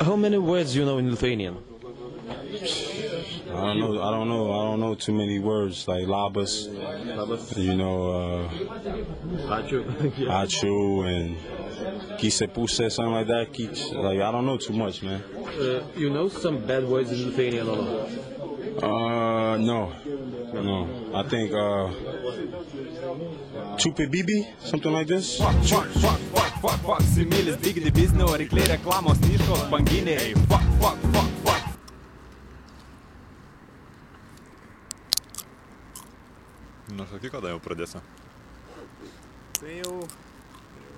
How many words you know in Lithuanian? I don't know. I don't know. I don't know too many words like labas. You know, uh, Ačiū. achu and kisepuse, something like that. Kich, like I don't know too much, man. Uh, you know some bad words in Lithuanian or not? Uh, no, no. I think uh, chupe bibi, something like this. Fuck, fuck, fuck, fuck, fuck, fuck, similis, bigdi biznio, varikliai reklamos, niškos, banginiai. Fuck, fuck, fuck, fuck. Nu, sakyk, kada jau pradėsi. Tai jau,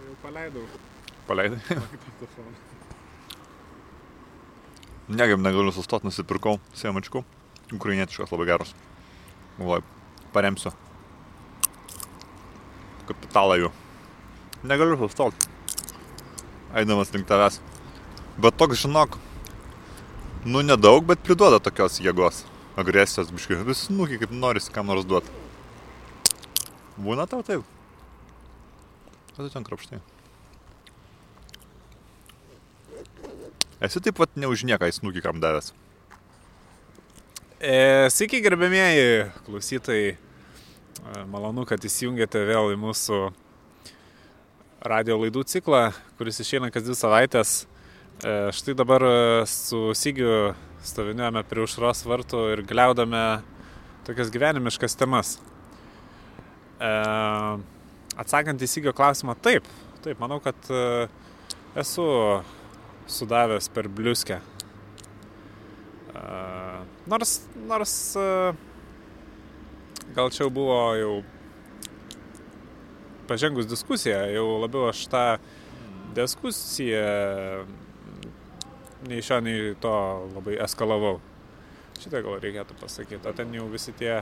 jau paleidau. Paleidai? Negam negaliu sustoti, nusipirkau sėmačiukų. Ukrainietiškas labai geras. Galvoju, paremsiu. Kapitalą jų. Negaliu sustoti. Eidamas link tavęs. Bet toks, žinok, nu nedaug, bet priduoda tokios jėgos. Agresijos, biškai. Vis nukiai kaip norisi kam nors duoti. Būna tau taip. Ką tu ten krapštai? Esi taip pat ne už nieką įsnukį kam davęs. E, Sveiki, gerbėmieji klausytojai. E, Malonu, kad įsijungėte vėl į mūsų radio laidų ciklą, kuris išeina kas dvi savaitės. E, Štai dabar e, su Sigiu stoviniuojame prie užros vartų ir gliaudame tokias gyvenimiškas temas. E, Atsakant į Sigio klausimą, taip, taip, manau, kad e, esu sudavęs per bliuskę. E, Nors, nors gal čia jau buvo jau pažengus diskusija, jau labiau aš tą diskusiją nei šio, nei to labai eskalavau. Šitą gal reikėtų pasakyti. O ten jau visi tie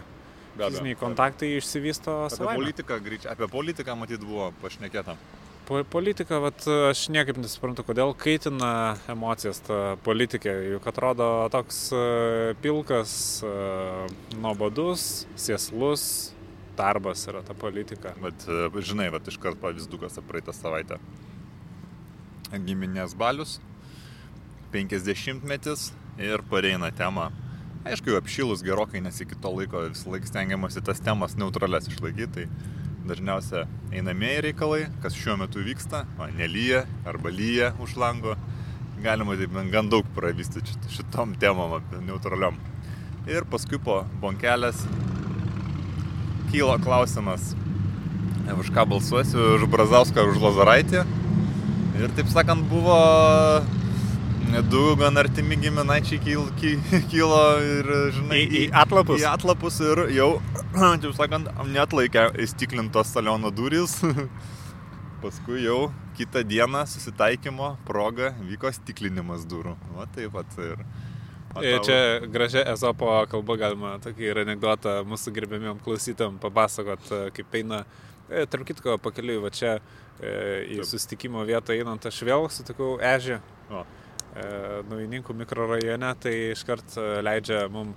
fiziniai kontaktai išsivysto greič, apie politiką matyt buvo pašnekėta. Po- Politika, vat, aš niekaip nesuprantu, kodėl kaitina emocijas ta politikė. Juk atrodo toks e, pilkas, e, nuobodus, sėslus darbas yra ta politika. Bet e, žinai, bet iškart pavyzdukas praeitą savaitę. Giminės balius, 50 metis ir pareina tema. Aišku, apšilus gerokai, nes iki to laiko visą laiką stengiamasi tas temas neutrales išlaikyti. Tai dažniausia einamieji reikalai, kas šiuo metu vyksta, o nelyja arba lyja už lango. Galima taip gan daug pravysti šit- šitom temom, neutraliom. Ir paskui po bonkelės kyla klausimas, už ką balsuosiu, už Brazauską už Lazaraitį. Ir taip sakant, buvo du gan artimi giminaičiai kyl, ky, kilo ir, žinai, Į- į atlapus? Į atlapus ir jau, taip sakant, netlaikė įstiklintos saliono durys. Paskui jau kitą dieną susitaikymo proga vyko stiklinimas durų. Va taip pat ir. o E, tau- Čia gražia Ezopo kalba galima tokį ir anegdotą mūsų gerbėmiam klausytam papasakot, e, kaip eina. E, Tarp kitko, pakeliui va čia e, į Taip. sustikimo vietą einant aš vėl sutikau ežį. O. E, Naujininkų mikrorajone, tai iškart e, leidžia mums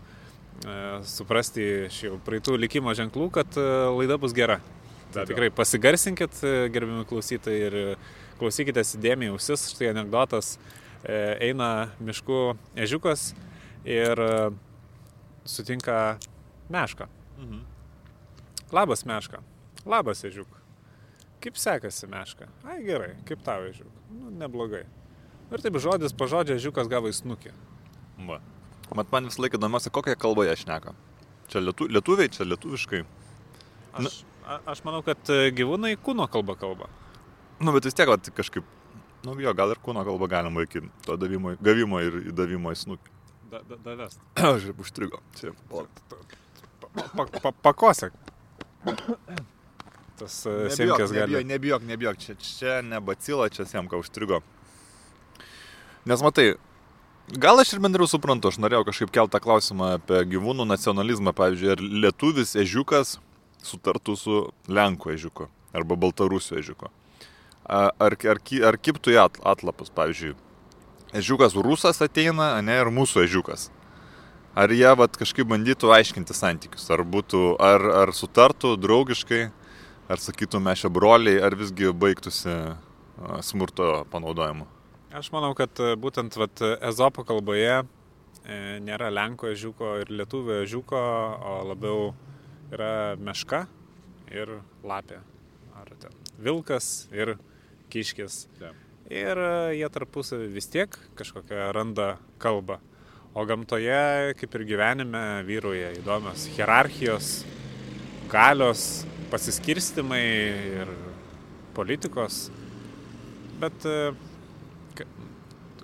suprasti iš jau praeitų likimo ženklų, kad e, laida bus gera. Tai tikrai pasigarsinkit, e, gerbiami klausytojai, ir e, klausykitės įdėmiai ausis. Štai anegdotas. E, Eina miškų ežiukas ir e, sutinka mešką. Mhm. Labas meška. Labas ežiuk. Kaip sekasi meška? Ai gerai, kaip tau ežiuk? Nu, neblogai. Ir taip žodis po žodžio ežiukas gavo į snukį. Va. Mat man visą laiką įdomiausia, kokią kalbą jie šneka. Čia lietu, lietuviai, čia lietuviškai. Aš, a, aš manau, kad e, gyvūnai kūno kalba kalba. Nu, bet vis tiek, vat, kažkaip, nu jo, gal ir kūno kalbą galima iki to davimo, gavimo ir įdavimo į snukį. Da, da, davest. Aš ir užstrigo. Čia, pakosek. Tas e, simkės gali. nebijok, nebijok, nebijok, čia, čia ne bacila, čia semka užstrigo. Nes matai, gal aš ir bendriau suprantu, aš norėjau kažkaip keltą klausimą apie gyvūnų nacionalizmą, pavyzdžiui, ar lietuvis ežiukas sutartų su Lenku ežiuku arba Baltarusiu ežiuku. Ar, ar, ar kiptų į at- atlapus, pavyzdžiui, ežiukas rusas ateina, ne, ir mūsų ežiukas. Ar jie vat, kažkaip bandytų aiškinti santykius, ar būtų, ar, ar sutartų draugiškai, ar sakytų mes čia broliai, ar visgi baigtųsi smurto panaudojimu. Aš manau, kad e, būtent vat, ezopo kalboje e, nėra lenko ežiuko ir lietuvio ežiuko, o labiau yra meška ir lapė. Ar ten vilkas ir kiškis. Taip. Ir e, jie tarpusavį vis tiek kažkokią randa kalbą. O gamtoje, kaip ir gyvenime, vyruoja įdomios hierarchijos, galios, pasiskirstimai ir politikos. Bet e,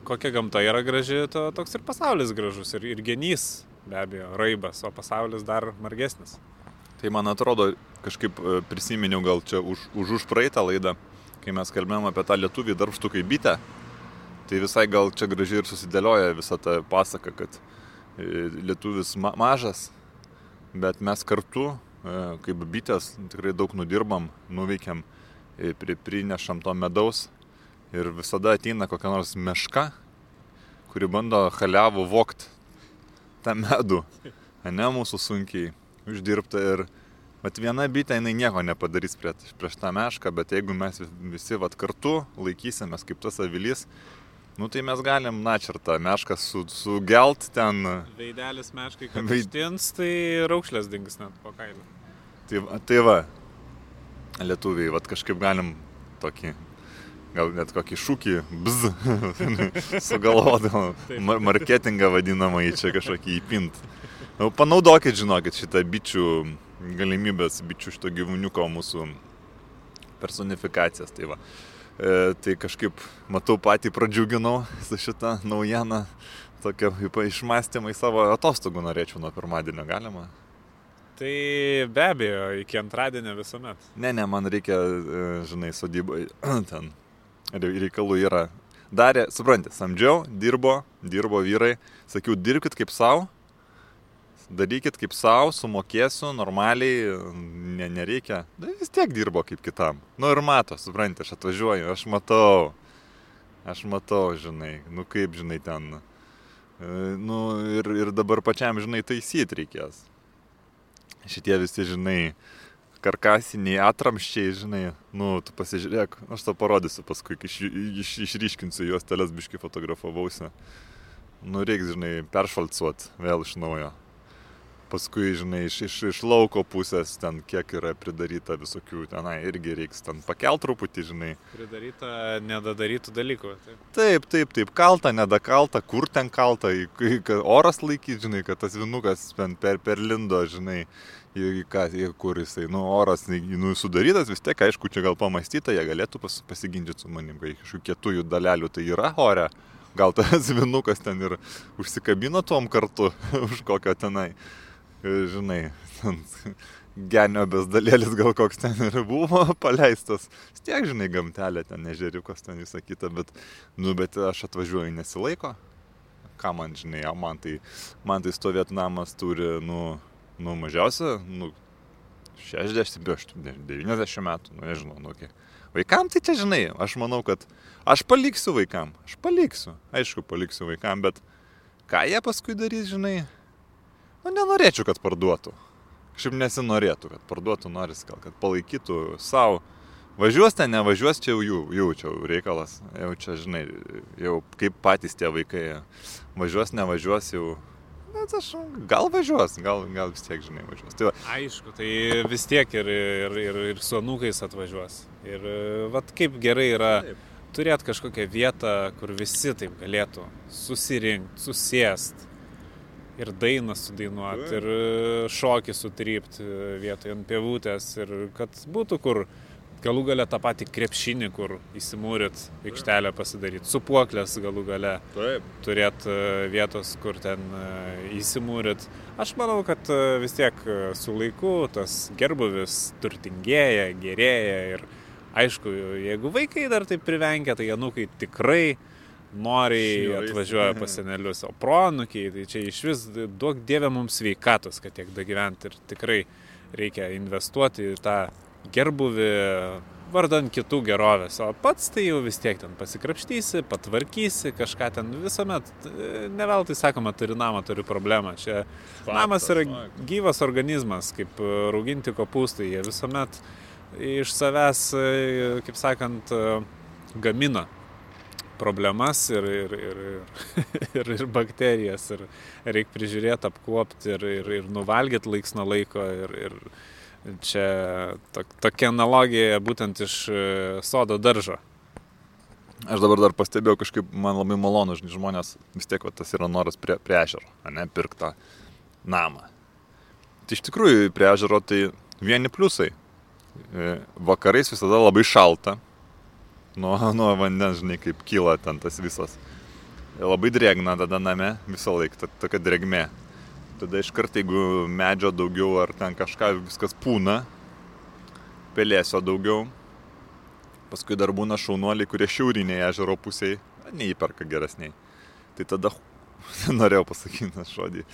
kokia gamta yra graži, to, toks ir pasaulis gražus. Ir, ir genys, be abejo, raibas, o pasaulis dar margesnis. Tai man atrodo, kažkaip e, prisiminiau gal čia už, už, už praeitą laidą, kai mes kalbėjome apie tą lietuvį darbštų kaip bitę. Tai visai gal čia gražiai ir susidėlioja visa ta pasaka, kad e, lietuvis ma mažas, bet mes kartu, e, kaip bitės, tikrai daug nudirbam, nuveikiam, e, pri prinešam to medaus ir visada ateina kokia nors meška, kuri bando haliavų vokt tą medų, ne mūsų sunkiai uždirbta ir Vat viena bitė, jinai nieko nepadarys prieš, prieš tą mešką, bet jeigu mes visi vat kartu laikysimės kaip tas avilys, nu tai mes galim načertą mešką su, sugelt ten. Veidelis meškai, kad ištins, tai raukšlės dings net po kailį. Tai, tai va, lietuviai, vat kažkaip galim tokį, gal net kokį šūkį, bz, sugalvodom, mar marketingą vadinamą į čia kažkokį įpint. Panaudokit, žinokit, šitą bičių galimybės, bičių šito gyvūniuko mūsų personifikacijas. Tai, va. e, tai kažkaip, matau, patį pradžiuginau su šitą naujieną, tokia išmąstymai savo atostogų norėčiau nuo pirmadienio, galima? Tai be abejo, iki antradienio visuomet. Ne, ne, man reikia, e, žinai, sodyboje ten re- reikalų yra. Darė, suprantate, samdžiau, dirbo, dirbo vyrai, sakiau, dirbkit kaip savo, darykit kaip savo, sumokėsiu, normaliai, ne, nereikia. Da, vis tiek dirbo kaip kitam. Nu ir mato, suprantate, aš atvažiuoju, aš matau, aš matau, žinai, nu kaip, žinai, ten. E, Nu ir, ir dabar pačiam, žinai, taisyti reikės. Šitie visi, žinai, karkasiniai atramščiai, žinai, nu, tu pasižiūrėk, aš to parodysiu paskui, iš, iš, išryškinsiu juos telės biški fotografavausi. Nu, reiks, žinai, peršalcuot vėl iš naujo. Paskui, žinai, iš, iš, iš lauko pusės ten kiek yra pridaryta visokių tenai, irgi reiks ten pakelt truputį, žinai. Pridaryta nedadarytų dalykų. Taip. Taip, taip, taip, kalta, nedakalta, kur ten kalta, oras laikyti, žinai, kad tas vinukas ten per, per lindo, žinai, į ką, į kur jisai, nu, oras, nu, sudarytas, vis tiek, aišku, čia gal pamastyta, jie galėtų pas, pasiginčyti su manim, kai kažkokių kietųjų dalelių tai yra ore, gal tas vinukas ten ir užsikabino tom kartu už kokio tenai, žinai, ten genio bezdalėlis gal koks ten ir buvo paleistas. Vis tiek, žinai, gamtelė, ten nežeriukas, ten visą kitą, bet, nu, bet aš atvažiuoju nesilaiko. Ką man, žinai, man tai, man tai stovėt namas turi, nu, nu mažiausia, nu, 60, 90 metų, nu, nežinau, nu, kiek. Vaikam tai čia, žinai, aš manau, kad aš paliksiu vaikam, aš paliksiu, aišku, paliksiu vaikam, bet ką jie paskui darys, žinai, nu, nenorėčiau, kad parduotų. Šiaip nesinorėtų, kad parduotų, noris gal, kad palaikytų savo. Važiuos ten, nevažiuos, čia jau jų, jų čia jau reikalas. Jau čia, žinai, jau kaip patys tie vaikai. Važiuos, nevažiuos jau. Bet aš gal važiuos, gal, gal vis tiek, žinai, važiuos. Tai va, Aišku, tai vis tiek ir, ir, ir, ir su anūkais atvažiuos. Ir vat kaip gerai yra turėti kažkokią vietą, kur visi taip galėtų susirinkti, susėst. Ir dainą sudainuoti, ir šokį sutrypti vietoje ant pievutės. Ir kad būtų kur galų gale tą patį krepšinį, kur įsimūrit, aikštelę pasidaryti, supuoklės galų gale taip. turėti vietos, kur ten e, įsimūrit. Aš manau, kad e, vis tiek e, su laiku tas gerbuvis turtingėja, gerėja ir aišku, jeigu vaikai dar taip privengia, tai anūkai tikrai noriai atvažiuoja pas senelius, o pronukiai, tai čia iš vis duok dievę mums sveikatos, kad tiek dagyventi ir tikrai reikia investuoti į tą gerbuvį vardan kitų gerovės, o pats tai jau vis tiek ten pasikrapštysi, patvarkysi, kažką ten visuomet, e, ne veltui sakoma, turi namą, turi problemą. Čia namas yra faktas. gyvas organizmas, kaip e, rauginti kopūstai, jie visuomet iš savęs, e, kaip sakant, gamina. Problemas ir, ir, ir, ir, ir bakterijas. Ir reikia prižiūrėti, apkuopti ir, ir, ir nuvalgyti laiks nuo laiko. Ir, ir čia to, tokia analogija būtent iš e, sodo daržo. Aš dabar dar pastebėjau kažkaip, man labai malonu, žinai, žmonės vis tiek va, tas yra noras prie, prie ežero, ne, pirktą namą. Tai iš tikrųjų prie ežero tai vieni pliusai. E, Vakarais visada labai šalta, nuo, nuo vandens, žinai, kaip kyla ten tas visas. Labai drėgna tada name visą laiką, tokia drėgmė. Tada iš karto, jeigu medžio daugiau ar ten kažką viskas pūna, pelėsio daugiau, Paskui dar būna šaunuoliai, kurie šiaurinėje ežero pusėje neįperka geresniai. Tai tada norėjau pasakyti tą žodį.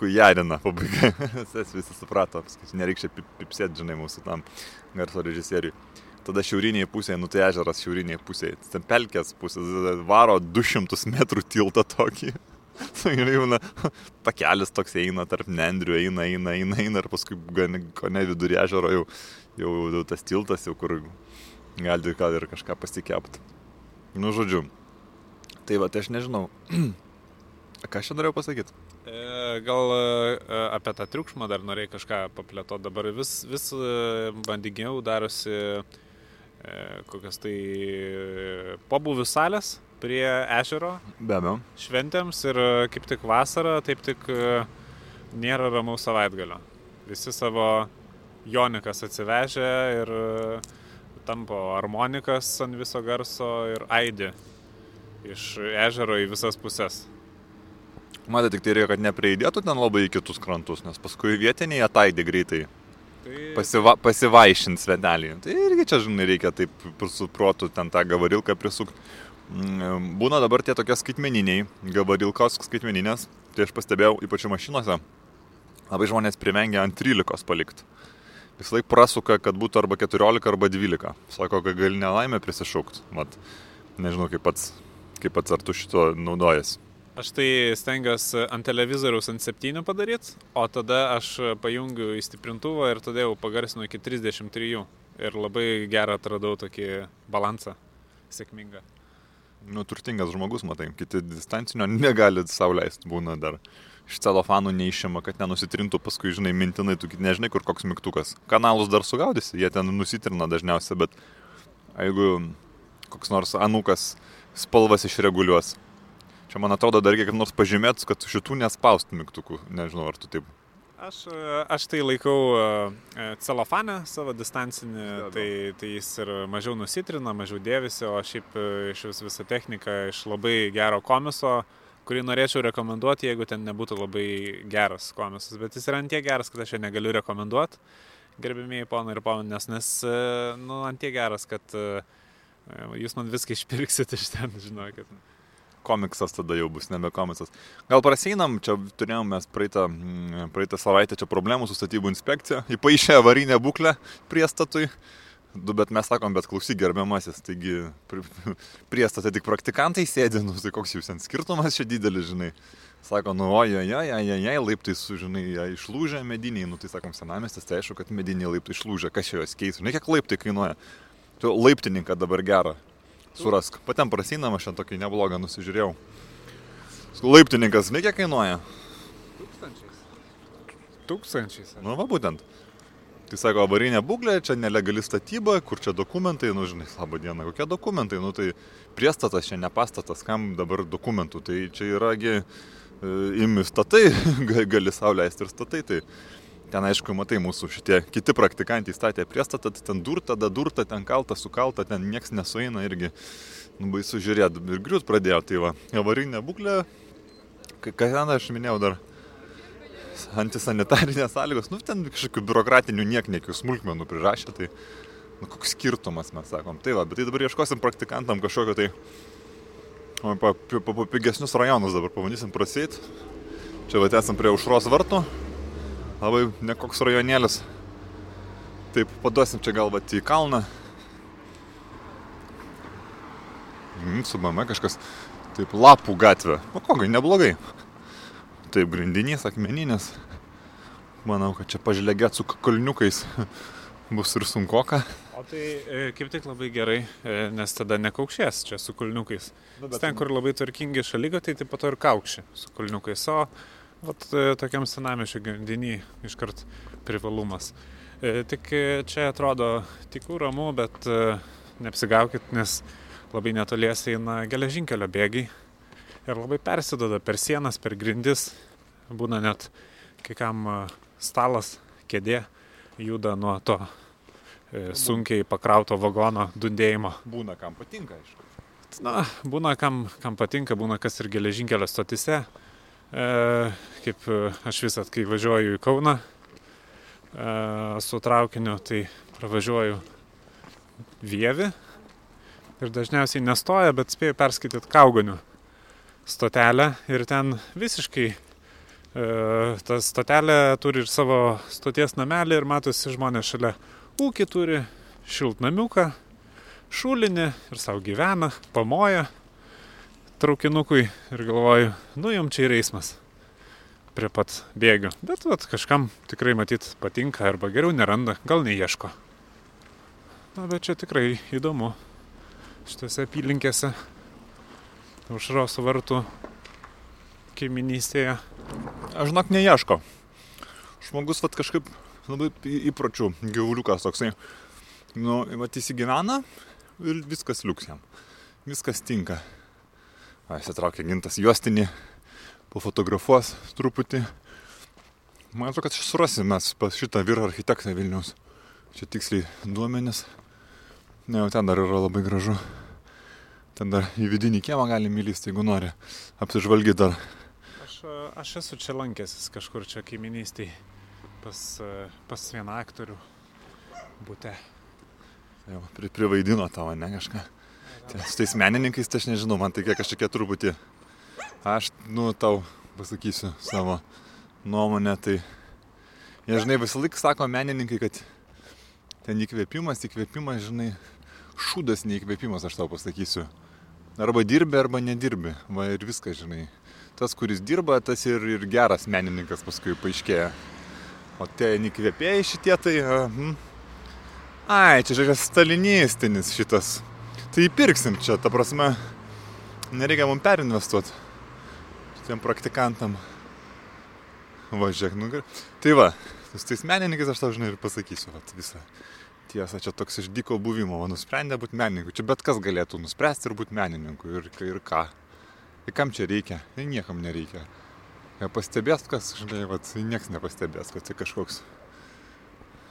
Kujarina pabaiga. Esi visi suprato, nereikia pipsėti, žinai, mūsų tam garso režisieriui. Tada šiaurinėje pusėje, nu tai ežeras šiaurinėje pusėje, ten pelkės pusės, varo 200 metrų tiltą tokį. Jauna, takelis toks eina tarp nendrių, eina, eina, eina, eina ir paskui, ko ne vidurį ežero jau, jau tas tiltas, jau kur gali gal ir kažką pasikept. Nu, žodžiu. Tai va, tai aš nežinau. Ką aš čia norėjau pasakyti? E, gal e, apie tą triukšmą dar norėjai kažką paplėto. Dabar vis, vis e, bandygiau darosi kokias tai pabuvių salės prie ežero. Be abejo. Šventėms ir kaip tik vasarą, taip tik nėra ramaus savaitgalio. Visi savo jonikas atsivežė ir tampo harmonikas ant viso garso ir aidi iš ežero į visas puses. Matė tik tai reikia, kad neprieidėtų ten labai į kitus krantus, nes paskui vietiniai ataidė greitai. Tai... Pasiva, pasivaišint svetelį. Tai irgi čia, žinai, reikia taip su protu ten tą gavarilką prisukti. Mm, būna dabar tie tokie skaitmeniniai, gavarilkos skaitmeninės, tai aš pastebėjau, ypač mašinuose, labai žmonės primengia ant 13 palikti visą laiką prasuka, kad būtų arba 14 arba 12. Sako, kad gali nelaimę prisišaukti. Mat, nežinau, kaip pats, kaip pats ar tu šito naudojasi. Aš tai stengiuosi ant televizoriaus ant 7 padaryti, o tada aš pajungiu į stiprintuvą ir tada jau pagarsinu iki 33. Ir labai gerą atradau tokį balansą. Sėkmingą. Nu, turtingas žmogus, matai, kiti distancinio negali sauliaisti, būna dar iš celofanų neišima, kad nenusitrintų paskui, žinai, mintinai, tu nežinai, kur koks mygtukas. Kanalus dar sugaudysi, jie ten nusitrina dažniausiai, bet jeigu koks nors anukas spalvas išreguliuos. Čia man atrodo dar reikia kaip nors pažymėti, kad šitų nespaust mygtukų. Nežinau, ar tu taip. Aš, aš tai laikau e, celofanę savo distancinį, tai, tai jis ir mažiau nusitrina, mažiau dėvisi, o šiaip e, iš vis visą techniką iš labai gero komiso kurį norėčiau rekomenduoti, jeigu ten nebūtų labai geras komisas. Bet jis yra antie geras, kad aš jo negaliu rekomenduoti, gerbimieji ponai ir ponės, nes, e, nu, antie geras, kad e, jūs man viską išpirksit iš ten, žinokit. Komiksas tada jau bus, nebe komiksas. Gal praseinam, čia turėjom mes praeitą, mm, praeitą savaitę čia problemų su statybų inspekcija, įpaaišė avarinę būklę priestatui. Du, bet mes sakom, bet klausyk gerbiamasis, taigi priestate tik praktikantai sėdi, nu tai koks jūs ten skirtumas čia didelis, žinai. Sako, nu oi, oi, oi, oi, oi, laiptai su, žinai, išlūžę mediniai, nu tai sakom, senamestis, tai aišku, kad mediniai laiptai išlūžę, kas čia juos keis, žinai, kiek laiptai kainuoja. Tu laiptininką dabar gerą surask. Patiem prasinam, aš ten tokį neblogą nusižiūrėjau. Laiptininkas, žinai, kiek kainuoja? Tūkstančiais. Tūkstančiais. Nu, va būtent. Tai sako, avarinė būklė, čia nelegali statyba, kur čia dokumentai, nu žinai, laba diena, kokie dokumentai, nu tai priestatas čia ne pastatas, kam dabar dokumentų, tai čia yragi e, imi statai, gali sauliaisti ir statai, tai ten aišku, matai, mūsų šitie kiti praktikantai statė priestatą, tai ten durta, da durta, ten kalta, sukalta, ten nieks nesueina irgi, nu baisu žiūrėti, ir griūt pradėjo, tai va, avarinė būklė, ką ten aš minėjau dar antisanitarinės sąlygos, nu ten kažkokių biurokratinių niekniekių smulkmenų prirašė, tai nu, koks skirtumas mes sakom. Tai va, bet tai dabar ieškosim praktikantam kažkokio tai o, pa, pa, pa, pigesnius rajonus dabar pabandysim prasėti. Čia va, esam prie užros vartų, labai nekoks rajonėlis. Taip, paduosim čia gal va į kalną. Mm, su mama kažkas, taip, lapų gatvė. O kogai, neblogai. Taip, grindinys, akmeninis. Manau, kad čia pažlegėt su kalniukais bus ir sunkoka. O tai e, kaip tik labai gerai, e, nes tada nekaukšės čia su kulniukais. Nu, bet ten, kur labai tvarkingi šalygo, tai taip pat ir kaukšė su kulniukais. O vat, e, tokiam senamešio gandinį iškart privalumas. E, tik e, čia atrodo tik ramu, bet neapsigaukit, nes labai netoliesi eina geležinkelio bėgiai ir labai persidoda per sienas, per grindis. Būna net kai kam stalas, kėdė juda nuo to sunkiai pakrauto vagono dundėjimo. Būna kam patinka, aišku. Na, būna kam, kam patinka, būna kas ir geležinkelio stotise. E, kaip e, aš visat, kai važiuoju į Kauną e, su traukiniu, tai pravažiuoju Vievi ir dažniausiai nestoja, bet spėju perskaityti Kaugonių stotelę ir ten visiškai ta stotelė turi ir savo stoties namelį ir matosi žmonės šalia ūkį turi, šiltnamiuką, šulinį ir savo gyvena, pamoja traukinukui ir galvoju, nu jom čia yra eismas prie pat bėgių. Bet vat, kažkam tikrai matyt patinka arba geriau neranda, gal neieško. Na, bet čia tikrai įdomu šitose apylinkėse, užros vartų kaiminystėje. Aš žinok, neieško. Žmogus vat kažkaip labai įpročių gyvuliukas toksai. Nu, vat įsigyvena ir viskas liuks jam. Viskas tinka. Atraukia gintas juostinį, pafotografuos truputį. Man atrodo, kad surasim mes pas šitą vyrą architektą Vilniaus. Čia tiksliai duomenis. Ne, jau ten dar yra labai gražu. Ten dar į vidinį kiemą galim įlysti, jeigu nori. Apsižvalgyti dar. Aš, e, aš esu čia lankęsis kažkur čia kaiminystėje pas, e, pas vieną aktorių būte. Jau, pri, privaidino tavo, ne kažką. Su tais menininkais, tai aš nežinau, man tai kiek kažkokie truputį. Aš, nu, tau pasakysiu savo nuomonę, tai jie, žinai, visą laiką sako menininkai, kad ten įkvėpimas, įkvėpimas, žinai, šūdas neįkvėpimas, aš tau pasakysiu. Arba dirbi, arba nedirbi. Va ir viskas, žinai. Tas, kuris dirba, tas ir, ir geras menininkas paskui paaiškėja. O tie įkvėpėjai šitie, tai... a, hm, Ai, čia žiūrėk, stalinistinis šitas. Tai įpirksim čia, ta prasme, nereikia mums perinvestuoti. Šitiem praktikantam. Va, žiūrėk, nu gerai. Tai va, su tais menininkais aš tau žinai ir pasakysiu, va, visą tiesą. Čia toks iš dyko buvimo, va, nusprendė būti menininku. Čia bet kas galėtų nuspręsti ir būti menininku. Ir, ir ką. Ir kam čia reikia? Ir niekam nereikia. Ja, pastebės kas, žinai, va, nieks nepastebės, kad tai kažkoks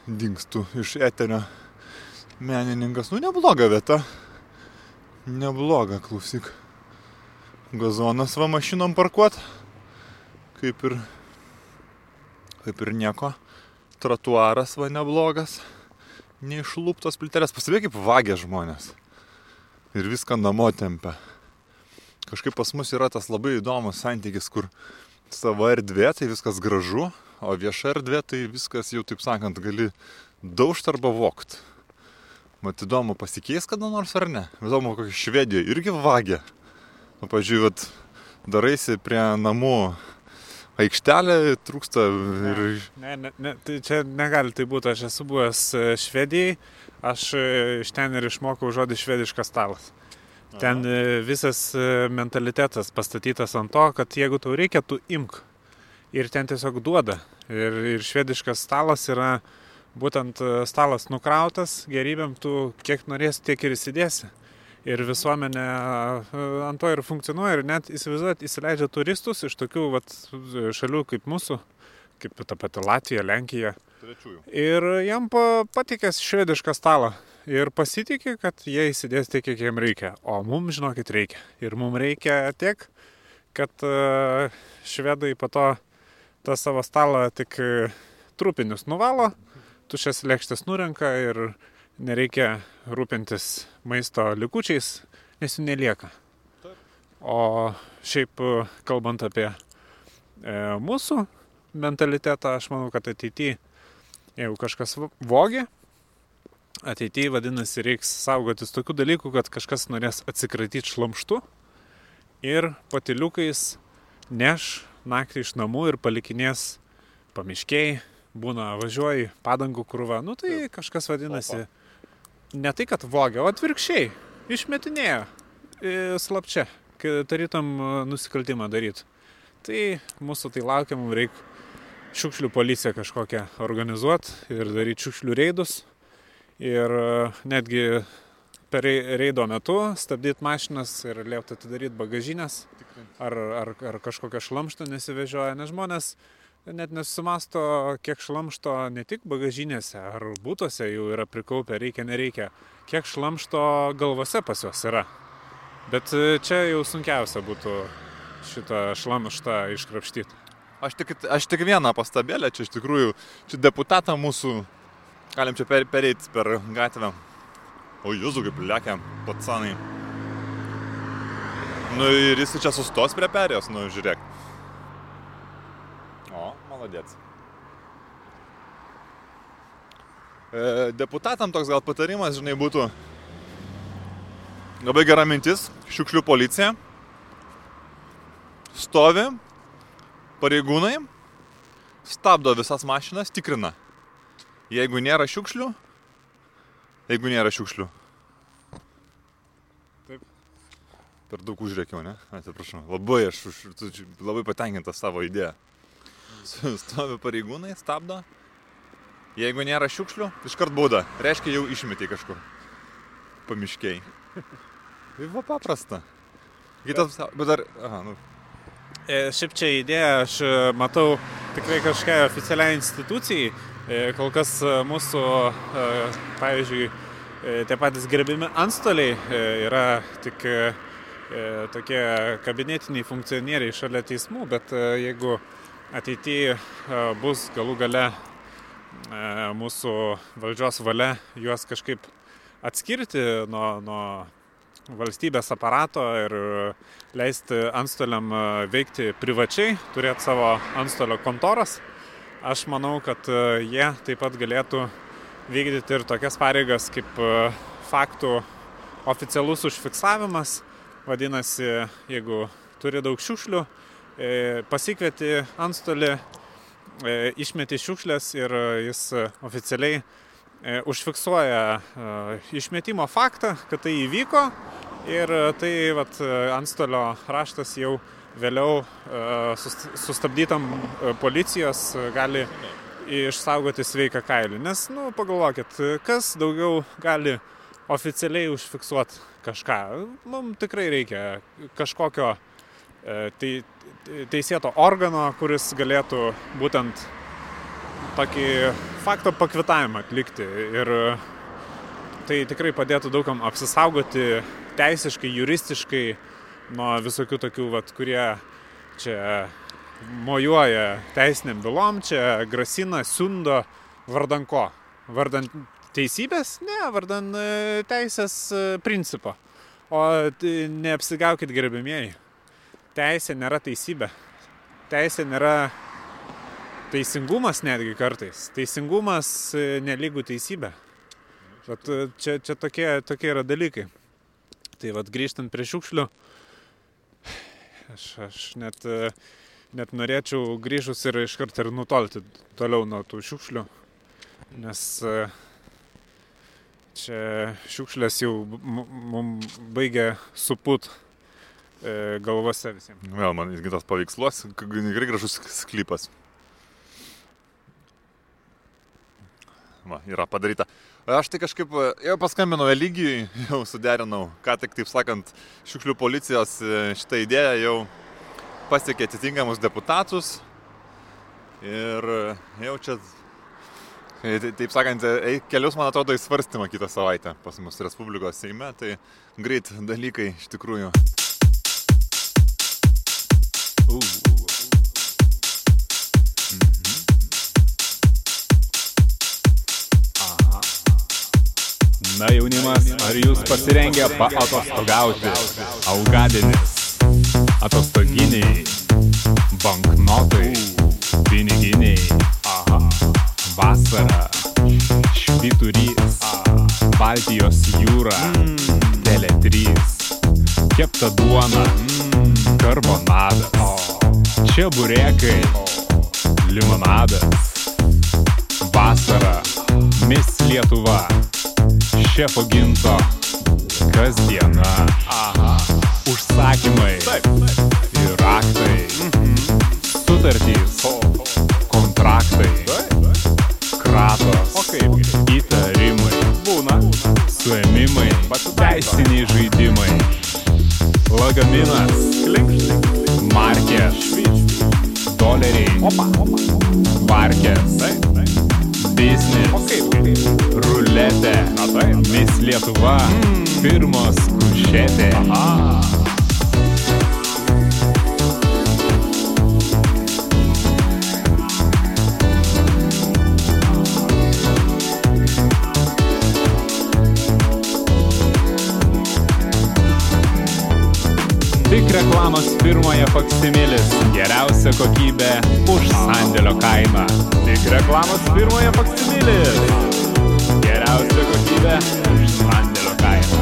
dingstų iš eterio menininkas. Nu, nebloga vieta. Nebloga, klausyk. Gazonas va mašinom parkuot. Kaip ir. Kaip ir nieko. Tratuaras va neblogas. Neišlūptos plytelės. Pastebėk, kaip vagia žmonės. Ir viską namo tempia. Kažkaip pas mus yra tas labai įdomus santykis, kur savo erdvė, tai viskas gražu, o vieša erdvė, tai viskas jau, taip sakant, gali daužt arba vokt. Mat įdomu, pasikeis kada nors ar ne. Įdomu, kokia Švedija irgi vagia. Nu, pažiūrėjau, daraisi prie namų aikštelę, trūksta ir... Ne, ne, ne, tai čia negali tai būti. Aš esu buvęs e, Švedijai, aš e, iš ten ir išmokau žodį švediškas stalas. Ten e, visas mentalitetas pastatytas ant to, kad jeigu tau reikia, tu imk. Ir ten tiesiog duoda. Ir, ir švediškas stalas yra būtent e, stalas nukrautas, gerybėm tu kiek norėsi, tiek ir įsidėsi. Ir visuomenė e, ant to ir funkcionuoja ir net įsivaizduot, įsileidžia turistus iš tokių vat, šalių kaip mūsų, kaip ta pati Latvija, Lenkija. Trečiųjų. Ir jam pa- patikės švedišką stalą. Ir pasitikė, kad jie įsidės tiek, kiek jiem reikia. O mums, žinokit, reikia. Ir mums reikia tiek, kad e, švedai po to tą savo stalą tik trupinius nuvalo, tušias lėkštės nurenka ir nereikia rūpintis maisto likučiais, nes jų nelieka. O šiaip kalbant apie e, mūsų mentalitetą, aš manau, kad ateityje Jeigu kažkas vo- vogė, ateityje vadinasi reiks saugotis tokių dalykų, kad kažkas norės atsikratyti šlamštu ir patiliukais neš naktį iš namų ir palikinės pamiškiai, būna važiuoji, padangų krūva, nu tai kažkas vadinasi, ne tai kad vogia, o atvirkščiai, išmetinėja e, slapčia, kai tarytum e, nusikaltimą daryti. Tai mūsų tai laukia, mums reikia šiukšlių policiją kažkokią organizuoti ir daryti šiukšlių reidus. Ir e, netgi per rei- reido metu stabdyti mašinas ir liepti atidaryti bagažinės ar, ar, ar kažkokią šlamštą nesivežioja, nes žmonės net nesumasto, kiek šlamšto ne tik bagažinėse ar būtuose jau yra prikaupę, reikia, nereikia, kiek šlamšto galvose pas juos yra. Bet e, čia jau sunkiausia būtų šitą šlamštą iškrapštyti. Aš tik, aš tik vieną pastabėlę, čia iš tikrųjų, čia deputatą mūsų, galim čia per, pereiti per gatvę. O jūsų kaip lekia, patsanai. Nu ir jis čia sustos prie perėjos, nu žiūrėk. Maladėts. E, deputatam toks gal patarimas, žinai, būtų labai gera mintis, šiukšlių policija. Stovi, pareigūnai stabdo visas mašinas, tikrina. Jeigu nėra šiukšlių, jeigu nėra šiukšlių. Taip. Per daug užrėkiau, ne? Atsiprašau. Labai aš už, labai patenkintas savo idėją. Stovi pareigūnai, stabdo. Jeigu nėra šiukšlių, iškart bauda. Reiškia, jau išmetė kažkur. Pamiškiai. Tai va paprasta. Kitas, bet dar, aha, nu, E, Šiaip čia idėja, aš e, matau tikrai kažkokiai oficialiai institucijai. E, Kol kas mūsų, pavyzdžiui, tie patys gerbimi antstoliai e, yra tik tokie kabinetiniai funkcionieriai šalia teismų, bet jeigu ateityje e, bus galų gale e, mūsų valdžios valia juos kažkaip atskirti nuo, nuo valstybės aparato ir leisti antstoliam e, veikti privačiai, turėti savo antstolio kontoras. Aš manau, kad jie taip pat galėtų vykdyti ir tokias pareigas kaip faktų oficialus užfiksavimas. Vadinasi, jeigu turi daug šiukšlių, pasikvieti antstolį, e, išmeti šiukšlės ir e, jis e, oficialiai e, užfiksuoja e, išmetimo faktą, kad tai įvyko ir e, tai vat, e, antstolio raštas jau vėliau e, sus- sustabdytam e, policijos e, gali išsaugoti sveiką kailį. Nes, nu, pagalvokit, kas daugiau gali oficialiai užfiksuoti kažką. Mums tikrai reikia kažkokio e, tei, teisėto organo, kuris galėtų būtent tokį fakto pakvitavimą atlikti. Ir e, tai tikrai padėtų daugam apsisaugoti teisiškai, juristiškai nuo visokių tokių, vat, kurie čia mojuoja teisiniam bylom, čia grasina, siundo vardan ko? Vardan teisybės? Ne, vardan e, teisės e, principo. O tai neapsigaukit gerbimieji. Teisė nėra teisybė. Teisė nėra teisingumas netgi kartais. Teisingumas e, nelygų teisybė. Bet e, čia, čia tokie, tokie yra dalykai. Tai vad grįžtant prie šiukšlių, aš, aš net, e, net norėčiau grįžus ir iškart ir nutolti toliau nuo tų šiukšlių, nes čia šiukšlės jau mums baigia suput galvose visiems. Vėl man irgi tas paveiksluos, k- tikrai gražus sklypas. Va, yra padaryta. Aš tai kažkaip e, jau paskambinau Eligijui, jau suderinau, ką tik, taip sakant, šiukšlių policijos e, šitą idėją jau pasiekė atitinkamus deputatus. Ir e, jau čia, e, tai- taip sakant, e, kelius, man atrodo, į svarstymą kitą savaitę pas mus Respublikos Seime. Tai greit dalykai iš tikrųjų. Na jaunimas, ar jūs pasirengę paatostogauti? Augadinis, atostoginiai, banknotai, piniginiai, vasara, švyturys, Baltijos jūra, Tele3, kepta duona, karbonadas, čia burėkai, limonadas, Vasara. Mis Lietuva. Šefo ginto. Kasdiena. Aha. Užsakymai. Ir raktai. Sutartys. Kontraktai. Kratos. Įtarimai. Suėmimai. Teisiniai žaidimai. Lagaminas. Markės. Doleriai. Parkės. Biznis. Ruletė. Mis Lietuva. Firmos kušetė. Tik reklamos firmoje faksimilis. Geriausia kokybė už sandėlio kainą. Tik reklamos firmoje faksimilis. Geriausia kokybė už sandėlio kainą.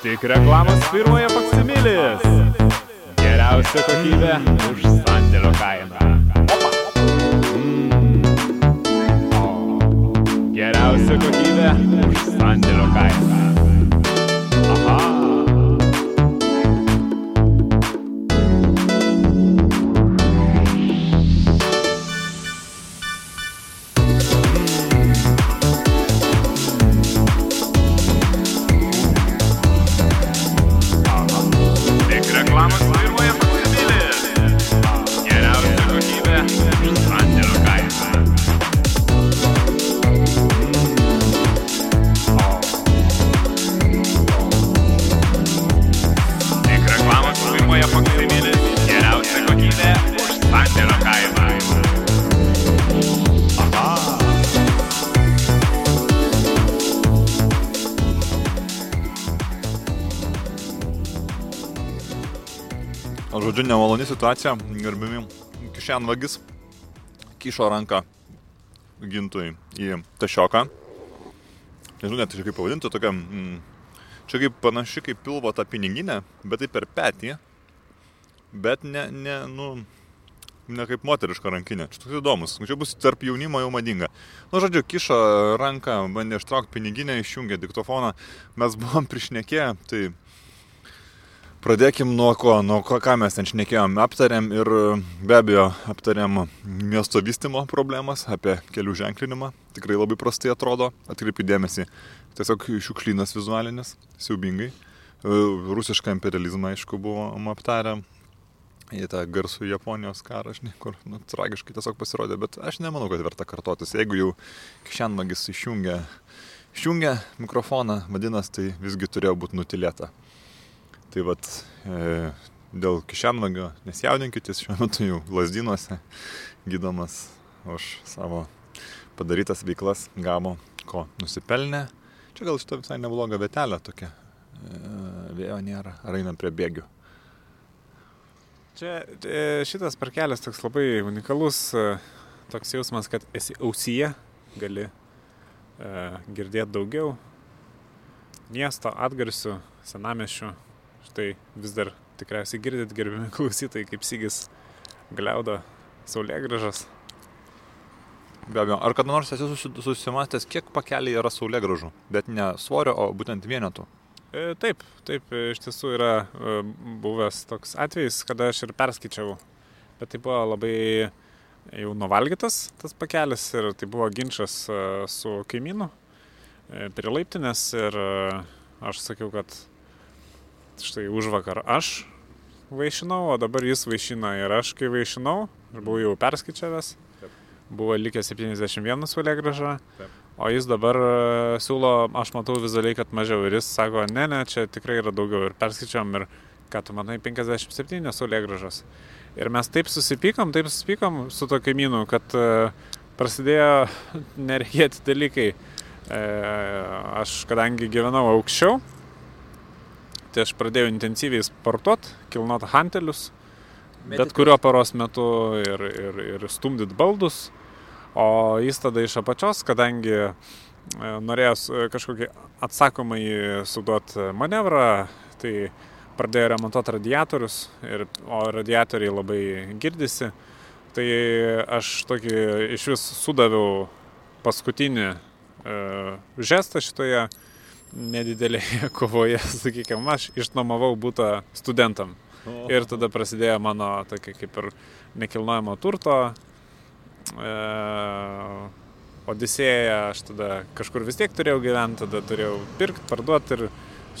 Tik reklamos firmoje faksimilis. Geriausia kokybė už sandėlio kainą. Geriausia kokybė už Žodžiu, nemaloni situacija, gerbimi kišenvagis kišo ranką gintui į tašioką. Nežinau net kaip pavadinti, tokia, mm, čia kaip panaši kaip pilvo ta piniginė, bet tai per petį, bet ne, ne, nu, ne kaip moteriška rankinė. Čia toks įdomus, čia bus tarp jaunimo jau madinga. Nu, žodžiu, kišo ranką, bandė ištraukti piniginę, išjungė diktofoną, mes buvom prišnekėję, tai Pradėkim nuo ko, nuo ko, ką mes ten šnekėjom, aptarėm ir be abejo aptarėm miesto vystimo problemas, apie kelių ženklinimą, tikrai labai prastai atrodo, atkreipiu dėmesį, tiesiog šiukšlynas vizualinis, siaubingai, E, rusišką imperializmą, aišku, buvom aptarę, į tą garsų Japonijos karą, žinai, kur nu, tragiškai tiesiog pasirodė, bet aš nemanau, kad verta kartotis, jeigu jau kišenvagis išjungia, išjungia mikrofoną, vadinasi, tai visgi turėjo būti nutilėta. Tai vad, e, dėl kišenvagio nesijaudinkitės, šiuo metu jau lasdynuose gydomas už savo padarytas veiklas gavo, ko nusipelnė. Čia gal šitą visai neblogą vietelę tokia. E, vėjo nėra, ar einam prie bėgių. Čia e, šitas parkelis toks labai unikalus, e, toks jausmas, kad esi ausyje, gali e, girdėti daugiau miesto atgarsių, senameščių. Štai vis dar tikriausiai girdit gerbimi klausytojai, kaip Sygis gliaudo saulėgražas. Be abejo, ar kada nors esi susi- susimastęs, kiek pakeliai yra saulėgražų, bet ne svorio, o būtent vienetų. E, Taip, taip, e, iš tiesų yra e, buvęs toks atvejis, kada aš ir perskaičiau, bet tai buvo labai jau nuvalgytas tas pakelis ir tai buvo ginčas e, su kaimynu e, prie laiptinės ir e, aš sakiau, kad štai už vakar aš vaišinau, o dabar jis vaišina ir aš kai vaišinau, aš buvau jau perskaičiavęs, buvo likę 71 saulėgraža. O jis dabar e, siūlo, aš matau vizualiai, kad mažiau. Ir jis sako, ne, ne, čia tikrai yra daugiau. Ir perskaičiam ir, ką tu manai, 57 saulėgražos. Ir mes taip susipykom, taip susipykom su to kaimynu, kad e, prasidėjo nereikėti dalykai. E, Aš kadangi gyvenau aukščiau, tai aš pradėjau intensyviai sportuoti, kilnot hantelius, bet kurio paros metu ir, ir, ir stumdyt baldus. O jis tada iš apačios, kadangi norėjo s- kažkokį atsakomąjį suduoti manevrą, tai pradėjo remontuoti radiatorius, ir, o radiatoriai labai girdisi. Tai aš tokį iš vis sudaviau paskutinį e, žestą šitoje nedidelėje kovoje, sakykime, aš išnuomavau būtą studentam. Ir tada prasidėjo mano tokia kaip ir nekilnojamo turto e, odisėja, aš tada kažkur vis tiek turėjau gyventi, tada turėjau pirkti, parduoti ir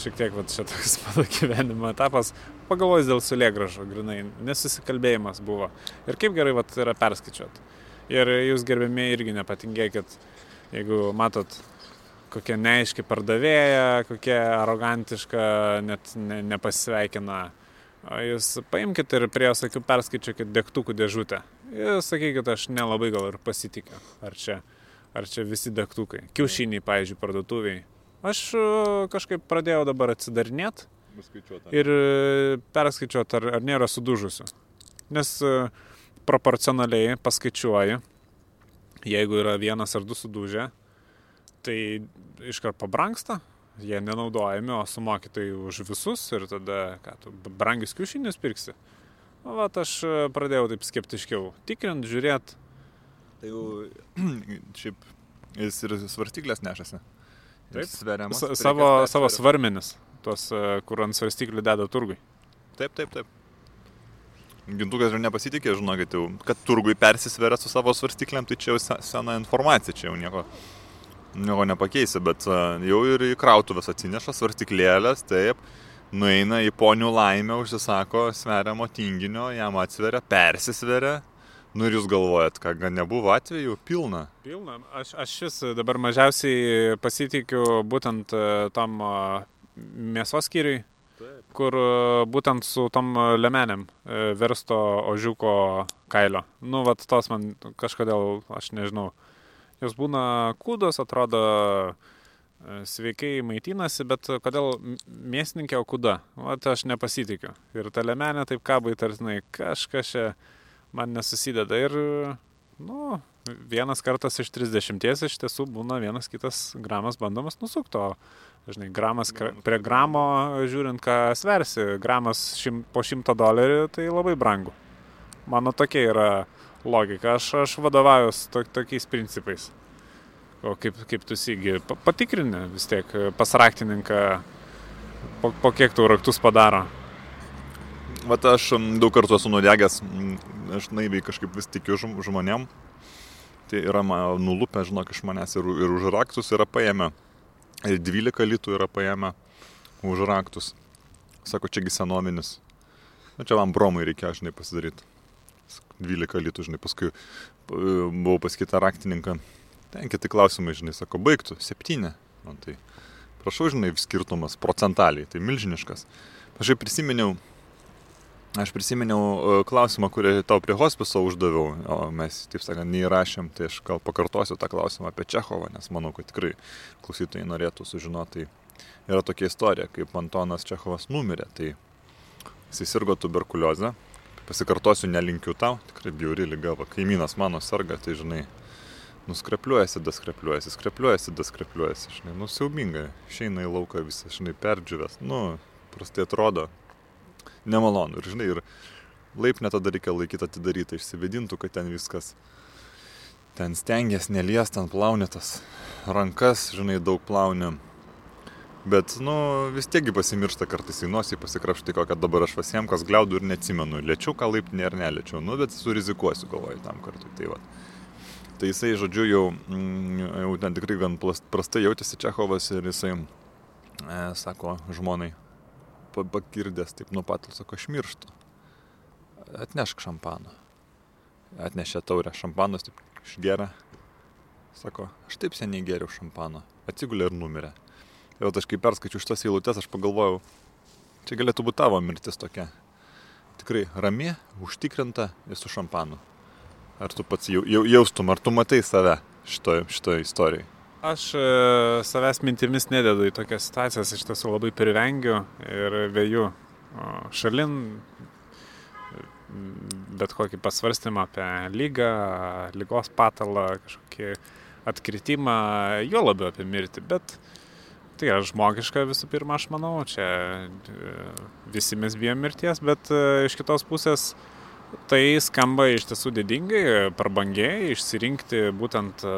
šiek tiek va, čia toks mano gyvenimo etapas, pagalvojus dėl sulėgražo, grinai, nesusikalbėjimas buvo. Ir kaip gerai va, yra perskaičiuot. Ir jūs gerbėmiai irgi nepatingėkit, jeigu matot kokia neaiški pardavėja, kokia arogantiška, net ne, nepasveikina. O Jūs paimkite ir prie jos akių perskaičiuokit degtukų dėžutę. Ir sakykit, aš nelabai gal ir pasitikiu. Ar čia, ar čia visi degtukai. Kiaušiniai, pavyzdžiui, parduotuviai. Aš e, kažkaip pradėjau dabar atsidarinėti ir e, perskaičiuoti, ar, ar nėra sudužusių. Nes e, proporcionaliai paskaičiuoji, jeigu yra vienas ar du sudužę, tai iškart pabranksta, jie nenaudojami, o sumokytai už visus ir tada, ką tu, brangius kiaušinius pirksi. O vat aš e, pradėjau taip skeptiškiau tikrint, žiūrėt, Tai jau šiaip jis ir svarstyklės nešasi. Taip. Sveriamas. savo, svert- savo svarmenis, tuos, e, kur ant svarstyklių deda turgui. Taip, taip, taip. Gintukas ir nepasitikė, žinokit, jau, kad turgui persisveria su savo svarstyklėm, tai čia jau se- sena informacija, čia jau nieko, nieko nepakeisi, bet a, jau ir į krautuvės atsineša svarstyklėlės, taip, nueina į ponių laimę, užsisako sveriamo tinginio, jam atsveria, persisveria. Nu ir jūs galvojat, gan nebuvo atveju, pilna. Pilna. Aš, aš šis dabar mažiausiai pasitikiu būtent e, tam e, mėsos skyriui, kur e, būtent su tom lemenėm e, versto ožiuko kailio. Nu, vat tos man kažkodėl, aš nežinau, jos būna kūdos, atrodo e, sveikai maitinasi, bet kodėl mėsininkė, o kuda? Vat aš nepasitikiu. Ir ta lemenė taip kabai tartinai kažkas čia man nesusideda. Ir, nu, vienas kartas iš 30 iš tiesų būna vienas kitas gramas bandomas nusukti, o žinai, gramas prie gramo, žiūrint, ką sversi, gramas šim, po 100 dolerių, tai labai brangu. Mano tokia yra logika, aš, aš vadovaujus to, tokiais principais. O kaip, kaip tu pa- patikrini vis tiek pas raktininką, po, po kiek tų raktus padaro. Vat aš m, daug kartų esu nudegęs, aš naiviai kažkaip vis tikiu žm- žmonėm. Tai yra man nulupę, žinok, iš manęs ir, ir už raktus yra paėmę. Ir 12 litų yra paėmę už raktus. Sako, čiagi senovinis. Na čia man bromai reikėjo, žinai, pasidaryti. 12 litų, žinai, paskui p- buvau pas kitą raktininką. Ten kiti klausimai, žinai, sako, baigtų, 7. Man tai, prašau, žinai, skirtumas procentaliai, tai milžiniškas. Aš jau prisiminiau, Aš prisiminiau e, klausimą, kurį tau prie hospiso uždaviau, o mes, taip sakant, neįrašėm, tai aš gal pakartosiu tą klausimą apie Čechovą, nes manau, kad tikrai klausytojai norėtų sužinoti. Tai yra tokia istorija, kaip Antonas Čechovas numirė, tai jis sirgo tuberkuliozę. Pasikartosiu, nelinkiu tau, tikrai bjauri lyga, va, kaimynas mano sarga, tai žinai, nuskrepliuojasi, daskrepliuojasi, skrepliuojasi, daskrepliuojasi, žinai, nusiaubingai, išeina į lauką visą, žinai, perdžiuvęs, nu, prastai atrodo, nemalonu. Ir žinai, ir laipnę tada reikia laikyti atidarytą, išsivedintų, kad ten viskas. Ten stengiasi nelies, ten plauni tas rankas, žinai, daug plauni. Bet, nu, vis tiekgi pasimiršta kartais į nosį, pasikrapštai kokią dabar aš pasiemkas gliaudų ir neatsimenu, lėčiau ką laiptinė ar nelėčiau, nu, bet surizikuosiu, galvoju, tam kartui. Tai, va. tai jisai, žodžiu, jau, mm, jau ten tikrai gan prastai jautėsi Čechovas ir jisai e, sako žmonai, pa- pakirdęs taip nuo patal, sako, aš mirštu. Atnešk šampano. Atnešė taurę šampanos, taip išgeria. Sako, aš taip seniai geriau šampano. Atsigulė ir numirė. Ir aš kai perskaičiu šitas eilutes, aš pagalvojau, čia galėtų būti tavo mirtis tokia. Tikrai rami, užtikrinta ir su šampanu. Ar tu pats jau, jau, jaustum, ar tu matai save šitoje šito istorijai? Aš e, savęs mintimis nededu į tokias situacijas, iš tiesų labai privengiu ir vėju šalin bet kokį pasvarstymą apie lygą, lygos patalą, kažkokį atkritimą, jo labiau apie mirtį, bet tai yra žmogiška visų pirma, aš manau, čia e, visi mes bijom mirties, bet e, iš kitos pusės tai skamba iš tiesų didingai, prabangiai, išsirinkti būtent e,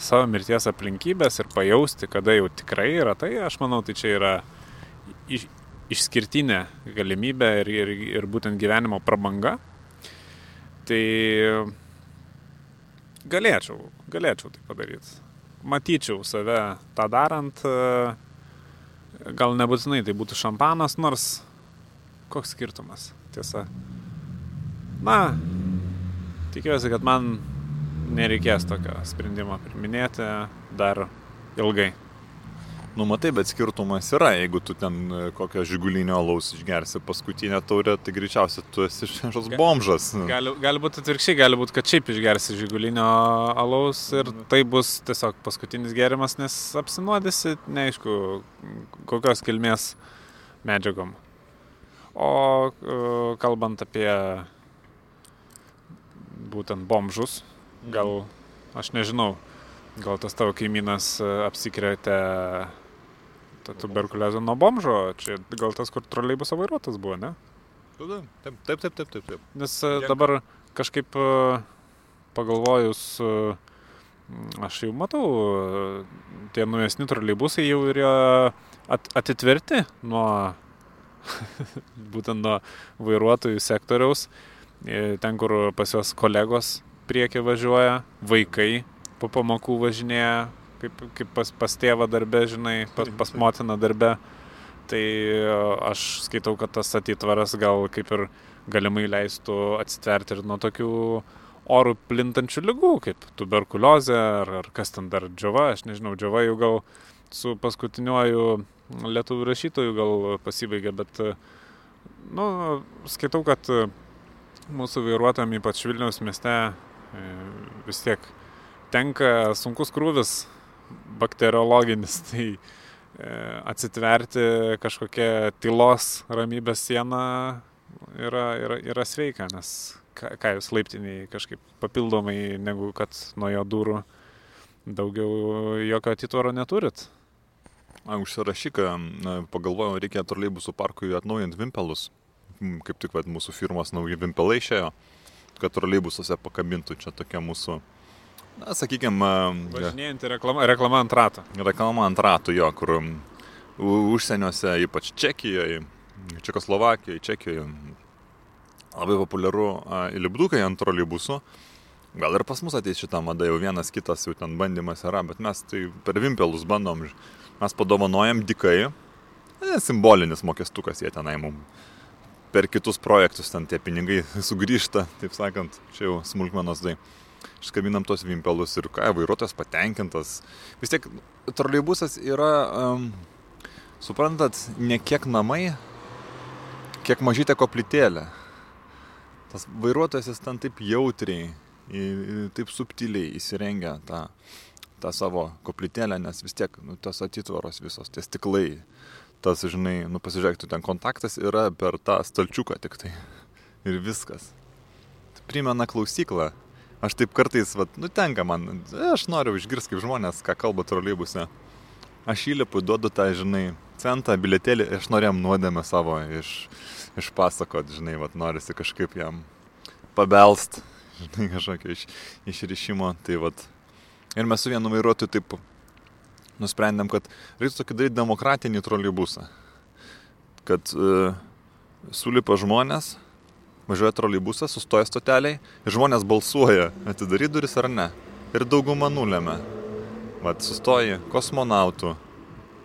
savo mirties aplinkybės ir pajausti, kada jau tikrai yra tai, aš manau, tai čia yra iš, išskirtinė galimybė ir, ir, ir būtent gyvenimo prabanga. Tai galėčiau, galėčiau tai padaryti. Matyčiau save tą darant, e, gal nebūtinai tai būtų šampanas, nors koks skirtumas, tiesa. Na, tikiuosi, kad man nereikės tokio sprendimo priminėti dar ilgai. Nu, matai, bet skirtumas yra, jeigu tu ten e, kokio žigulinio alaus išgersi paskutinę taurę, tai greičiausiai tu esi šešas bomžas. Gali, gali būti atvirkščiai, gali būti, kad šiaip išgersi žigulinio alaus ir tai bus tiesiog paskutinis gerimas, nes apsinuodysi, neaišku, kokios kilmės medžiagom. O e, kalbant apie būtent bomžus, gal, aš nežinau, gal tas tavo kaimynas e, apsikrėtė tą tuberkuliozę nuo bomžo, čia gal tas, kur troleibuso vairuotas buvo, ne? Taip, taip, taip, taip, taip. taip. Nes e, dabar kažkaip e, pagalvojus, e, aš jau matau, tie naujesni troleibusai jau yra at, atitverti nuo būtent nuo vairuotojų sektoriaus, ten, kur pas juos kolegos priekį važiuoja, vaikai po pamokų važinėja, kaip, kaip pas, pas tėvą darbę, žinai, pas, pas motiną darbę. Tai e, aš skaitau, kad tas atitvaras gal kaip ir galimai leistų atsitverti ir nuo tokių orų plintančių lygų, kaip tuberkuliozė ar, ar kas ten dar džiova, aš nežinau, džiova jau gal su paskutiniuoju lietuvių rašytoju gal pasibaigė, bet, nu, skaitau, kad mūsų vairuotojams, ypač Vilniaus mieste, e, vis tiek tenka sunkus krūvis bakteriologinis, tai e, atsitverti kažkokią tylos ramybės sieną yra, yra, yra sveika, nes ką, ką jūs laiptiniai kažkaip papildomai negu kad nuo jo durų daugiau jokio atitvaro neturit. Užsirašyk, pagalvojau, reikia troleibusų parkui atnaujinti vimpelus. Kaip tik vat, mūsų firmos nauji vimpelai išėjo, kad troleibusuose pakabintų čia tokia mūsų, na, sakykime, Važinėjantį reklama, reklama ant rato. reklama ant ratų jo, kur užsieniuose, ypač Čekijoje, Čekoslovakijoje, Čekijoje, labai populiaru lipdukai ant troleibusų. Gal ir pas mus ateis šitą madą, jau vienas kitas jau ten bandymas yra, bet mes tai per vimpelus bandom, mes padovanojam dikai, e, simbolinis mokestukas jie tenai mums. Per kitus projektus ten tie pinigai sugrįžta, taip sakant, čia jau smulkmenos tai. Iškabinam tos vimpelus ir ką, vairuotojas patenkintas. Vis tiek troleibusas yra, um, suprantat, ne kiek namai, kiek mažytė koplytėlė. Tas vairuotojas jis ten taip jautriai, taip subtiliai įsirengia tą, tą savo koplytėlę, nes vis tiek nu, tos atitvaros visos, tie stiklai, tas, žinai, nu pasižiūrėk, tu ten kontaktas yra per tą stalčiuką tik tai. Ir viskas. Tai primena klausyklą. Aš taip kartais, vat, nu tenka man, aš noriu išgirsti, kaip žmonės, ką kalba troleibuse. Aš įlipu, duodu tą, žinai, centą, biletėlį, aš norėjom nuodėmę savo iš, išpasakot, žinai, vat, norisi kažkaip jam pabelst, žinai, kažkokio iš, išrišimo. Tai vat. Ir mes su vienu vairuotoju taip nusprendėm, kad reiktų tokį daryti demokratinį troleibusą. Kad e, sulipa žmonės, važiuoja troleibusas, sustoja stoteliai ir žmonės balsuoja, atidaryti duris ar ne. Ir dauguma nulėmė. Vat sustoji kosmonautų.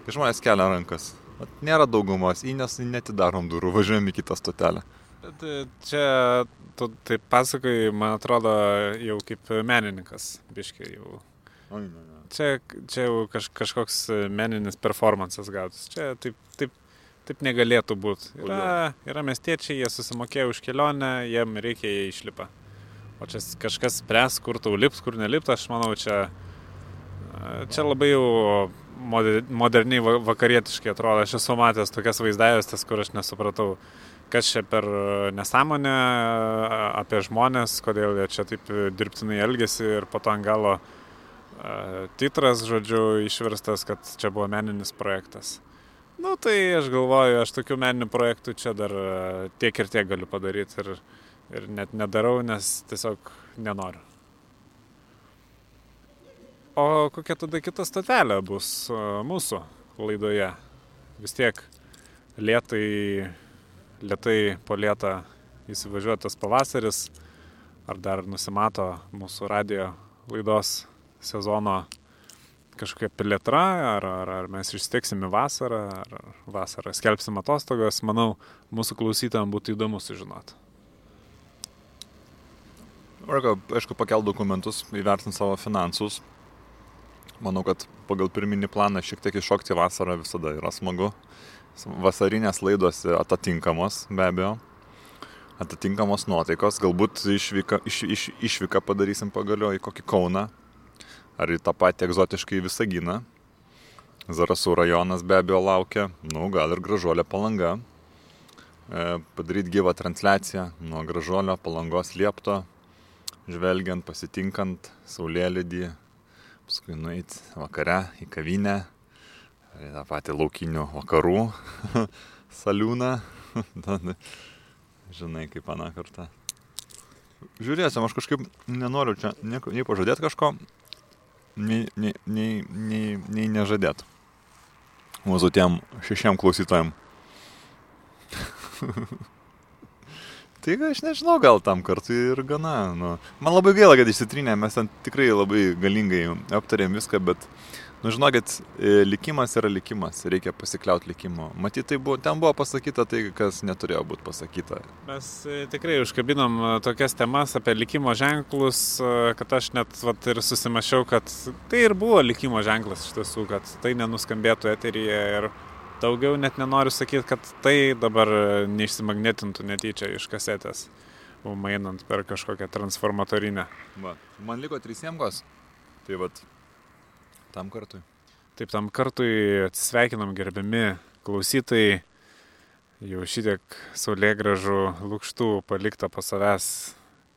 Ir žmonės kelia rankas. Vat nėra daugumos, įnes netidarom durų, važiuojam į kitą stotelę. E, čia, tu taip pasakai, man atrodo, jau kaip menininkas, biškiai jau. Oi, ne, ne. Čia, čia jau kaž, kažkoks meninis performances gautas. Čia taip, taip, taip negalėtų būti. Yra, yra miestiečiai, jie susimokėjo už kelionę, jiem reikia, jie išlipa. O čia kažkas spręs, kur tau lips, kur nelips, aš manau, čia, čia labai jau moder- moderniai va- vakarietiškai atrodo. Aš esu matęs tokias vaizdavęs, kur aš nesupratau, kas čia per nesąmonę apie žmonės, kodėl jie čia taip dirbtinai elgesi ir po to ant galo Titras, žodžiu, išverstas, kad čia buvo meninis projektas. Nu, tai aš galvoju, aš tokių meninių projektų čia dar e, tiek ir tiek galiu padaryti ir, ir net nedarau, nes tiesiog nenoriu. O kokia tada kita statelė bus e, mūsų laidoje? Vis tiek lietai, lietai po lietą įsivažiuotas pavasaris, ar dar nusimato mūsų radio laidos sezono kažkokia plėtra, ar, ar, ar mes išsteksim į vasarą, ar vasarą skelbsim atostogas, manau, mūsų klausytams būtų įdomu sužinoti. Arba, aišku, pakelt dokumentus, įvertinti savo finansus. Manau, kad pagal pirminį planą šiek tiek iššokti vasarą visada yra smagu. Vasarinės laidos atitinkamos, be abejo. Atitinkamos nuotaikos. Galbūt išvyka, iš, iš, išvyką padarysim pagaliau į kokį Kauną. Ar į tą patį egzotiškai Visaginą. Zarasų rajonas be abejo laukia. Nu, gal ir gražuolė palanga. E, padaryti gyvą transliaciją nuo gražuolio palangos liepto žvelgiant, pasitinkant saulėlydį, paskui nueiti vakare į kavinę, į tą patį laukinių vakarų saliūną. Žinai, kaip aną kartą. Žiūrėsim, aš kažkaip nenoriu čia nieko- nei pažadėti kažko, nei, nei, nei, nei, nei nežadėti. Mūsų tiem šešiem klausytojam. Tai aš nežinau, gal tam kartu ir gana. Nu. Man labai gaila, kad išsitrynė, mes ten tikrai labai galingai aptarėm viską, bet, nu žinokit, e, likimas yra likimas, reikia pasikliauti likimu. Matyt, tai buvo, ten buvo pasakyta tai, kas neturėjo būti pasakyta. Mes e, tikrai užkabinom e, tokias temas apie likimo ženklus, kad aš net vat, ir susimašiau, kad tai ir buvo likimo ženklas iš tiesų, kad tai nenuskambėtų eteryje ir daugiau net nenoriu sakyti, kad tai dabar neišsimagnetintų netyčia iš kasetės, mum einant per kažkokią transformatorinę. Va. Man liko trys jėmgos. Tai vad, tam kartui. Taip tam kartui atsisveikinam gerbiami klausytojai. Jau šitiek saulėgražų lūkštų palikta po savęs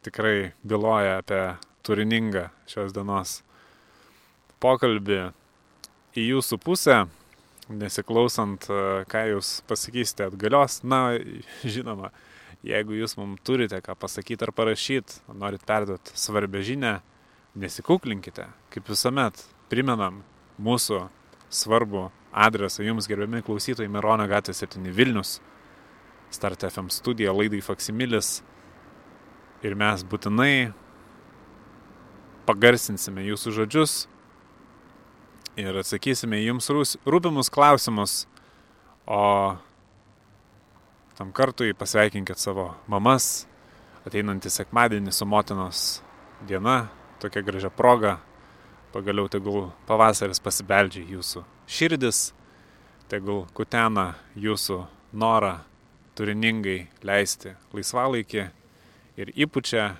tikrai byloja apie turiningą šios dienos pokalbį į jūsų pusę, nesiklausant, e, ką jūs pasakysite atgalios. Na, žinoma, jeigu jūs mums turite ką pasakyti ar parašyti, norit perduoti svarbę žinę, nesikuklinkite, kaip visuomet. Primenam mūsų svarbų adresą jums gerbiami klausytojai Mironio gatvė 7 Vilnius, Start FM studija, laidai Faksimilis. Ir mes būtinai pagarsinsime jūsų žodžius ir atsakysime jums rūpimus klausimus. O tam kartui pasveikinkit savo mamas, ateinantį sekmadienį su motinos diena, tokia gražia proga. Pagaliau tegul pavasaris pasibeldžia jūsų širdis, tegul kutena jūsų norą turiningai leisti laisvalaikį ir įpučia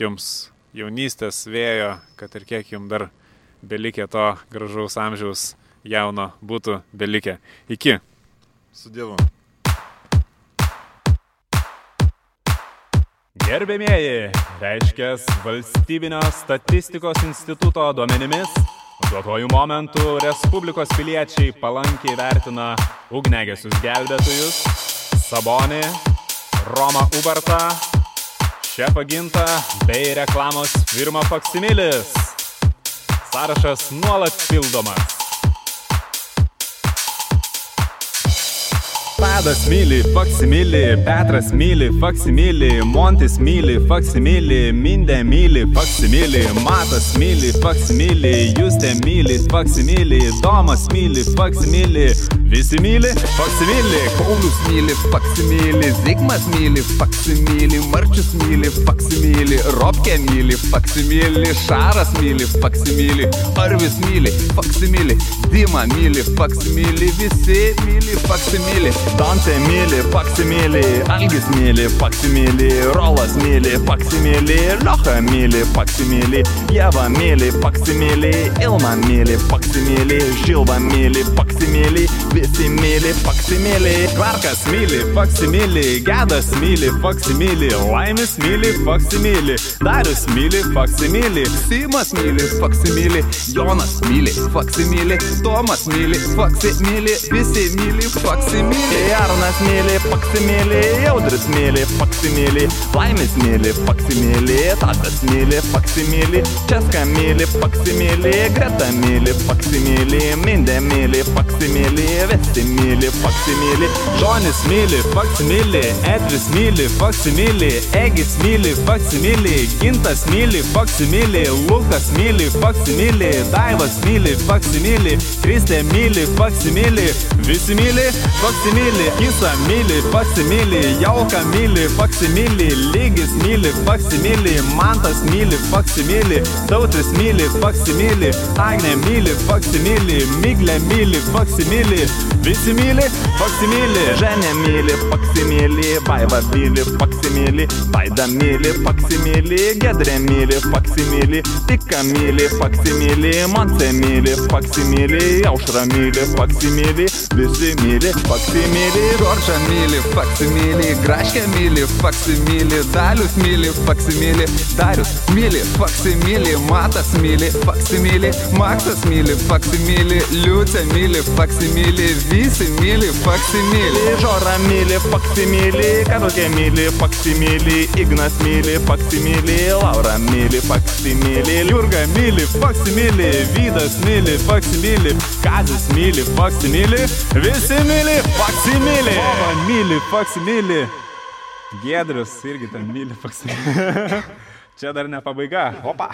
jums jaunystės vėjo, kad ir kiek jums dar belikė to gražaus amžiaus jauno būtų belikė. Iki. Su Dievu. Gerbėmieji, reiškia valstybinio statistikos instituto duomenimis, duotojų momentų Respublikos piliečiai palankiai vertina ugnegesius gelbėtojus, Sabonį, Romą Ubartą, Šefą Gintą bei reklamos firmą Faksimilis. Sąrašas nuolat pildomas. Tadas myli faksimilį, Petras myli faksimilį, Montis myli faksimilį, Mindė myli faksimilį, Matas myli faksimilį, Justė myli faksimilį, Domas myli faksimilį, visi myli faksimilį. Paulius myli faksimilį, Zigmas myli faksimilį, Marčius myli faksimilį, Robke myli faksimilį, Šaras myli faksimilį, Arvis myli faksimilį, Dima myli faksimilį, visi myli faksimilį. Dante myli, faksimilį, Algis myli, faksimilį, Rolas myli, faksimilį, Liocha myli, faksimilį, Jeva myli, faksimilį, Ilma myli, faksimilį, Žilva myli, faksimilį, visi myli, faksimilį. Klarkas myli, faksimilį, Gedas myli, faksimilį, Laimis myli, faksimilį, Darius myli, faksimilį. Simas myli, faksimilį, Jonas myli, faksimilį, Tomas myli, faksimilį, visi myli, faksimilį. Arnas myli, faksimilį, Jaudris myli, faksimilį, Laimis myli, faksimilį, Tadas myli, faksimilį, Česka myli, faksimilį, Greta myli, faksimilį, Mindė myli, faksimilį, visi myli, faksimilį, Jonis myli, faksimilį, Edris myli, faksimilį, Egis myli, faksimilį, Gintas myli, faksimilį, Lukas myli, faksimilį, Daivas myli, faksimilį, Kristė myli, faksimilį, visi myli, Kisa myli, faksimilį, Jauka myli, faksimilį, Lygis myli, faksimilį, Mantas myli, faksimilį, Tautris myli, faksimilį, Agne myli, faksimilį, Miglė myli, faksimilį, visi myli, faksimilį. Ženė myli, faksimilį, Vaiva myli, faksimilį, Vaida myli, faksimilį, Gedrė myli, faksimilį, Tika myli, faksimilį, Monse myli, faksimilį, Aušra myli, faksimilį, visi myli, faksimilį. Džordžą myli, faksimilį, Graškę myli, faksimilį, Dalius myli, faksimilį, Darius myli, faksimilį, Matas myli, faksimilį, Maksas myli, faksimilį, Liucė myli, faksimilį, visi myli, faksimilį. Žora myli, faksimilį, Karukė myli, faksimilį, Ignas myli, faksimilį, Laura myli, faksimilį, Jurga myli, faksimilį, Vydas myli, faksimilį, Kazis myli, faksimilį, visi myli, faksimilį. Vova myli, faksimilį. Gedrius irgi ten myli faksimilį. Čia dar ne pabaiga. Opa.